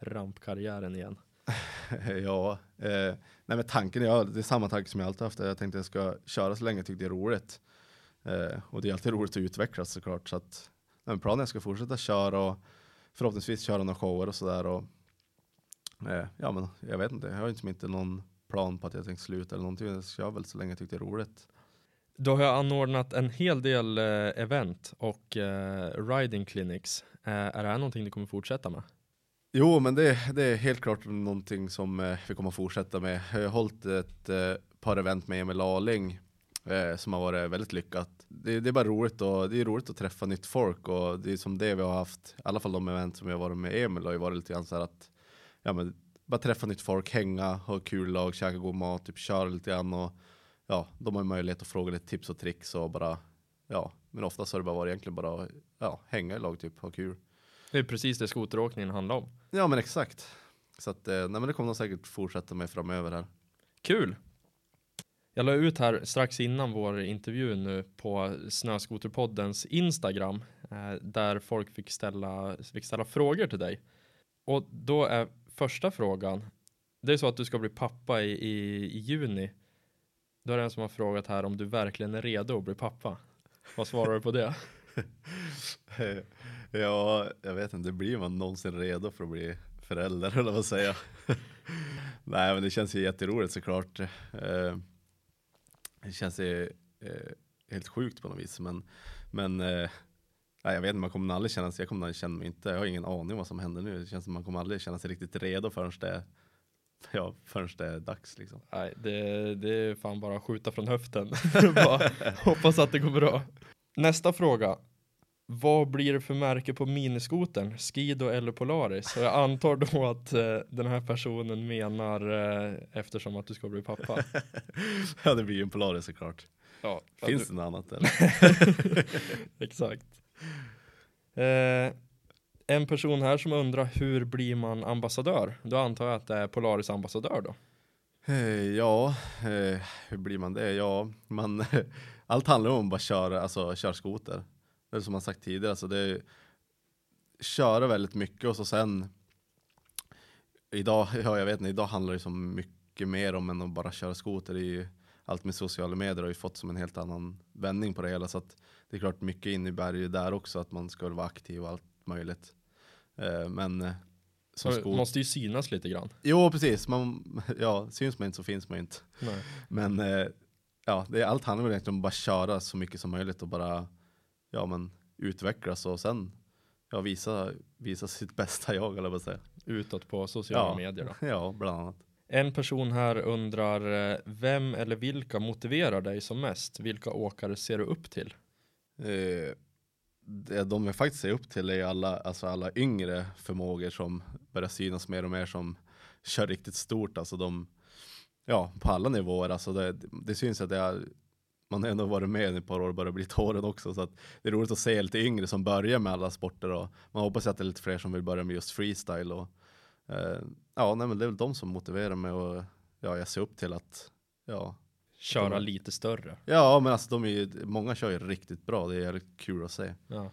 rampkarriären igen? ja, eh, nej men tanken är, det är samma tanke som jag alltid haft. Jag tänkte jag ska köra så länge jag tyckte det är roligt. Eh, och det är alltid roligt att utvecklas såklart. Så att, nej, planen är att jag ska fortsätta köra och förhoppningsvis köra några shower och sådär. Och, eh, ja, men jag vet inte. Jag har inte, liksom inte någon plan på att jag tänkte sluta eller någonting. Jag kör väl så länge jag tyckte det är roligt. Då har jag anordnat en hel del eh, event och eh, riding clinics. Eh, är det här någonting du kommer fortsätta med? Jo, men det, det är helt klart någonting som eh, vi kommer fortsätta med. Jag har hållit ett eh, par event med Emil Aling eh, som har varit väldigt lyckat. Det, det, är bara roligt och det är roligt att träffa nytt folk och det är som det vi har haft, i alla fall de event som jag varit med Emil har ju varit lite grann så här att ja, men bara träffa nytt folk, hänga, ha kul lag, käka god mat, typ köra lite grann och ja, de har möjlighet att fråga lite tips och tricks och bara ja, men oftast har det bara varit egentligen bara ja, hänga i lag, typ ha kul. Det är precis det skoteråkningen handlar om. Ja, men exakt. Så att, eh, nej, men det kommer de säkert fortsätta med framöver här. Kul! Jag la ut här strax innan vår intervju nu på Snöskoterpoddens Instagram eh, där folk fick ställa, fick ställa frågor till dig. Och då är första frågan, det är så att du ska bli pappa i, i, i juni. Då är det en som har frågat här om du verkligen är redo att bli pappa. Vad svarar du på det? ja, jag vet inte, blir man någonsin redo för att bli förälder eller vad säger jag? Nej, men det känns ju jätteroligt såklart. Eh, det känns ju eh, helt sjukt på något vis. Men, men eh, nej, jag vet inte, man kommer aldrig känna sig, jag kommer aldrig känna mig inte, jag har ingen aning vad som händer nu. Det känns som man kommer aldrig känna sig riktigt redo förrän det, ja, förrän det är dags liksom. Nej, det, det är fan bara att skjuta från höften. bara hoppas att det går bra. Nästa fråga. Vad blir det för märke på miniskotern? Skido eller Polaris? Så jag antar då att eh, den här personen menar eh, eftersom att du ska bli pappa. ja, det blir ju en Polaris såklart. Ja, Finns du... det något annat eller? Exakt. Eh, en person här som undrar hur blir man ambassadör? Då antar jag att det är Polaris ambassadör då? Eh, ja, eh, hur blir man det? Ja, man, allt handlar om att bara köra, alltså köra skoter det är som man sagt tidigare, alltså det är köra väldigt mycket och så sen idag, ja jag vet inte, idag handlar det så mycket mer om än att bara köra skoter. i allt med sociala medier har ju fått som en helt annan vändning på det hela så att det är klart mycket innebär ju där också att man ska vara aktiv och allt möjligt. Eh, men eh, som måste ju synas lite grann. Jo precis, man, ja syns man inte så finns man inte. Nej. Men eh, ja, det, allt handlar väl egentligen om att bara köra så mycket som möjligt och bara ja, men, utvecklas och sen ja, visa, visa sitt bästa jag eller vad säga. Utåt på sociala ja, medier då? Ja, bland annat. En person här undrar eh, vem eller vilka motiverar dig som mest? Vilka åkare ser du upp till? Eh, det de jag faktiskt ser upp till är alla, alltså alla yngre förmågor som börjar synas mer och mer som kör riktigt stort. Alltså de, ja, på alla nivåer. Alltså det, det syns att det är, man har ändå varit med i ett par år och börjar bli tåren också. Så det är roligt att se lite yngre som börjar med alla sporter. Och man hoppas att det är lite fler som vill börja med just freestyle. Och, eh, ja, nej, men det är väl de som motiverar mig och ja, jag ser upp till att ja, Köra De- lite större. Ja, men alltså de är ju, många kör ju riktigt bra. Det är jävligt kul att se. Ja.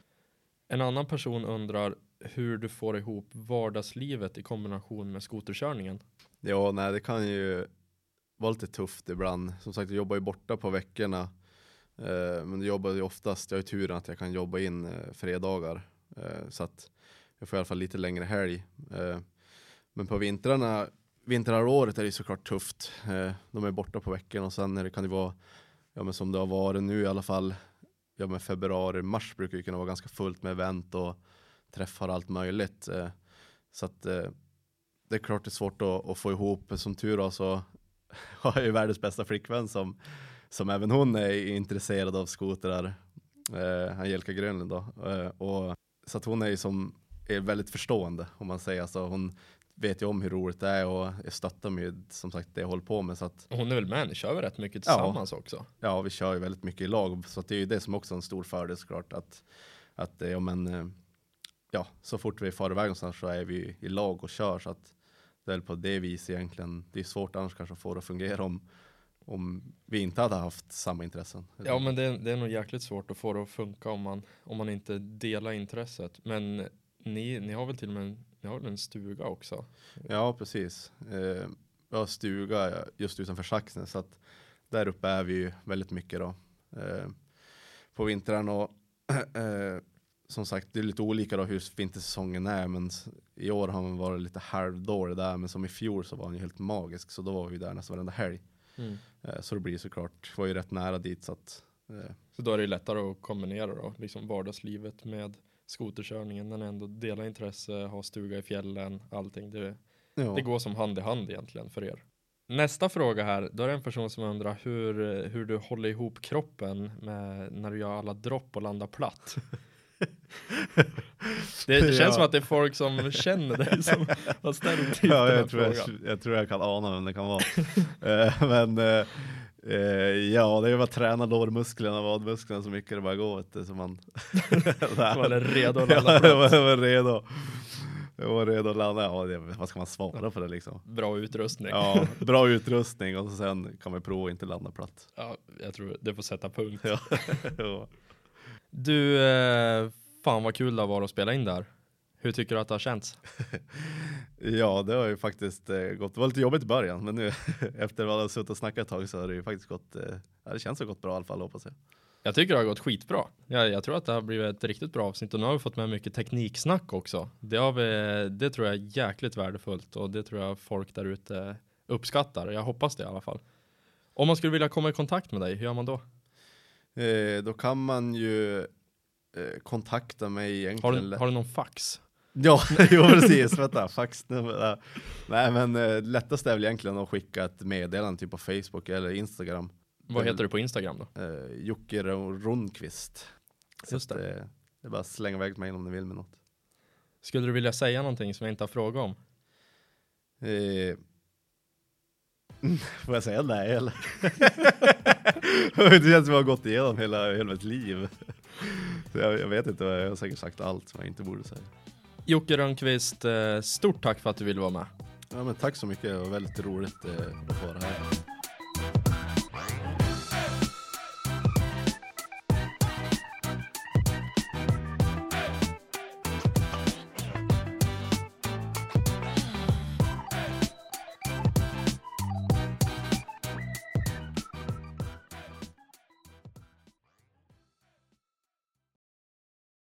En annan person undrar hur du får ihop vardagslivet i kombination med skoterkörningen. Ja, nej, det kan ju vara lite tufft ibland. Som sagt, jag jobbar ju borta på veckorna. Eh, men jag jobbar ju oftast, jag har ju turen att jag kan jobba in eh, fredagar. Eh, så att jag får i alla fall lite längre helg. Eh, men på vintrarna, vinterhalvåret är det ju såklart tufft. Eh, de är borta på veckorna och sen är det, kan det vara, ja men som det har varit nu i alla fall, ja men februari, mars brukar ju kunna vara ganska fullt med event och träffar och allt möjligt. Eh, så att eh, det är klart det är svårt att, att få ihop. Som tur var så har ju världens bästa flickvän som, som även hon är intresserad av skotrar. Eh, Angelica Grönlund då. Eh, och, så att hon är ju som är väldigt förstående om man säger. Alltså, hon vet ju om hur roligt det är och jag stöttar mig som sagt det jag håller på med. Så att Hon är väl med, ni kör väl rätt mycket Ja. tillsammans också? ja, vi kör ju väldigt mycket i lag. Så att det är ju det som också är en stor fördel såklart. Att, att eh, ja, men, eh, ja, så fort vi far iväg någonstans så är vi i lag och kör. Så att det är väl på det viset egentligen. Det är svårt annars kanske att få det att fungera om, om vi inte hade haft samma intressen. Ja men det, är- det är nog jäkligt svårt att få det att funka om man, om man inte delar intresset. Men ni, ni har väl till och med ni har väl en stuga också? Ja, precis. Eh, vi har stuga just utanför Saxnäs, så att där uppe är vi ju väldigt mycket då. Eh, på vintern och eh, som sagt, det är lite olika då hur vintersäsongen är, men i år har man varit lite halvdålig där, men som i fjol så var han ju helt magisk, så då var vi där nästan varenda helg. Eh, så det blir såklart, var ju rätt nära dit så att eh, Så då är det lättare att kombinera då, liksom vardagslivet med skoterkörningen, men ändå dela intresse, ha stuga i fjällen, allting. Det, ja. det går som hand i hand egentligen för er. Nästa fråga här, då är det en person som undrar hur, hur du håller ihop kroppen med, när du gör alla dropp och landar platt. Det, det känns Ja. som att det är folk som känner dig som har ställt ja, jag, tror jag, jag tror jag kan ana vem det kan vara. Eh, men eh, eh, ja, det är bara att träna lårmusklerna, vadmusklerna så mycket det bara går. Vet du, så man, Man är redo att ja, landa var, jag var redo. Jag var redo att landa. Ja, det, vad ska man svara på det liksom? Bra utrustning. Ja, bra utrustning och sen kan man prova att inte landa platt. Ja, jag tror det får sätta punkt. Ja. Ja. Du, fan vad kul det varit att spela in där. Hur tycker du att det har känts? Ja, det har ju faktiskt eh, gått. Det var lite jobbigt i början, men nu efter att har suttit och snackat ett tag så har det ju faktiskt gått. Eh, det känns har gått bra i alla fall hoppas jag. Jag tycker det har gått skitbra. Jag, jag tror att det har blivit ett riktigt bra avsnitt och nu har vi fått med mycket tekniksnack också. Det, har vi, det tror jag är jäkligt värdefullt och det tror jag folk där ute uppskattar. Jag hoppas det i alla fall. Om man skulle vilja komma i kontakt med dig, hur gör man då? Eh, då kan man ju eh, kontakta mig Har egentligen. du, har du någon fax? Ja, jo precis. Vänta, faxnummer. Nej, men eh, lättast är väl egentligen att skicka ett meddelande typ på Facebook eller Instagram. Vad heter du på Instagram då? Eh, Jocke Rundqvist. Just att, det. eh, det är bara att slänga iväg mig om ni vill med något. Skulle du vilja säga någonting som jag inte har frågat om? Eh, får jag säga nej eller? det känns som att jag har gått igenom hela, hela mitt liv. Jag, jag vet inte, jag har säkert sagt allt som jag inte borde säga. Jocke Rönnqvist, eh, stort tack för att du ville vara med. Ja, men tack så mycket, det var väldigt roligt eh, att vara här.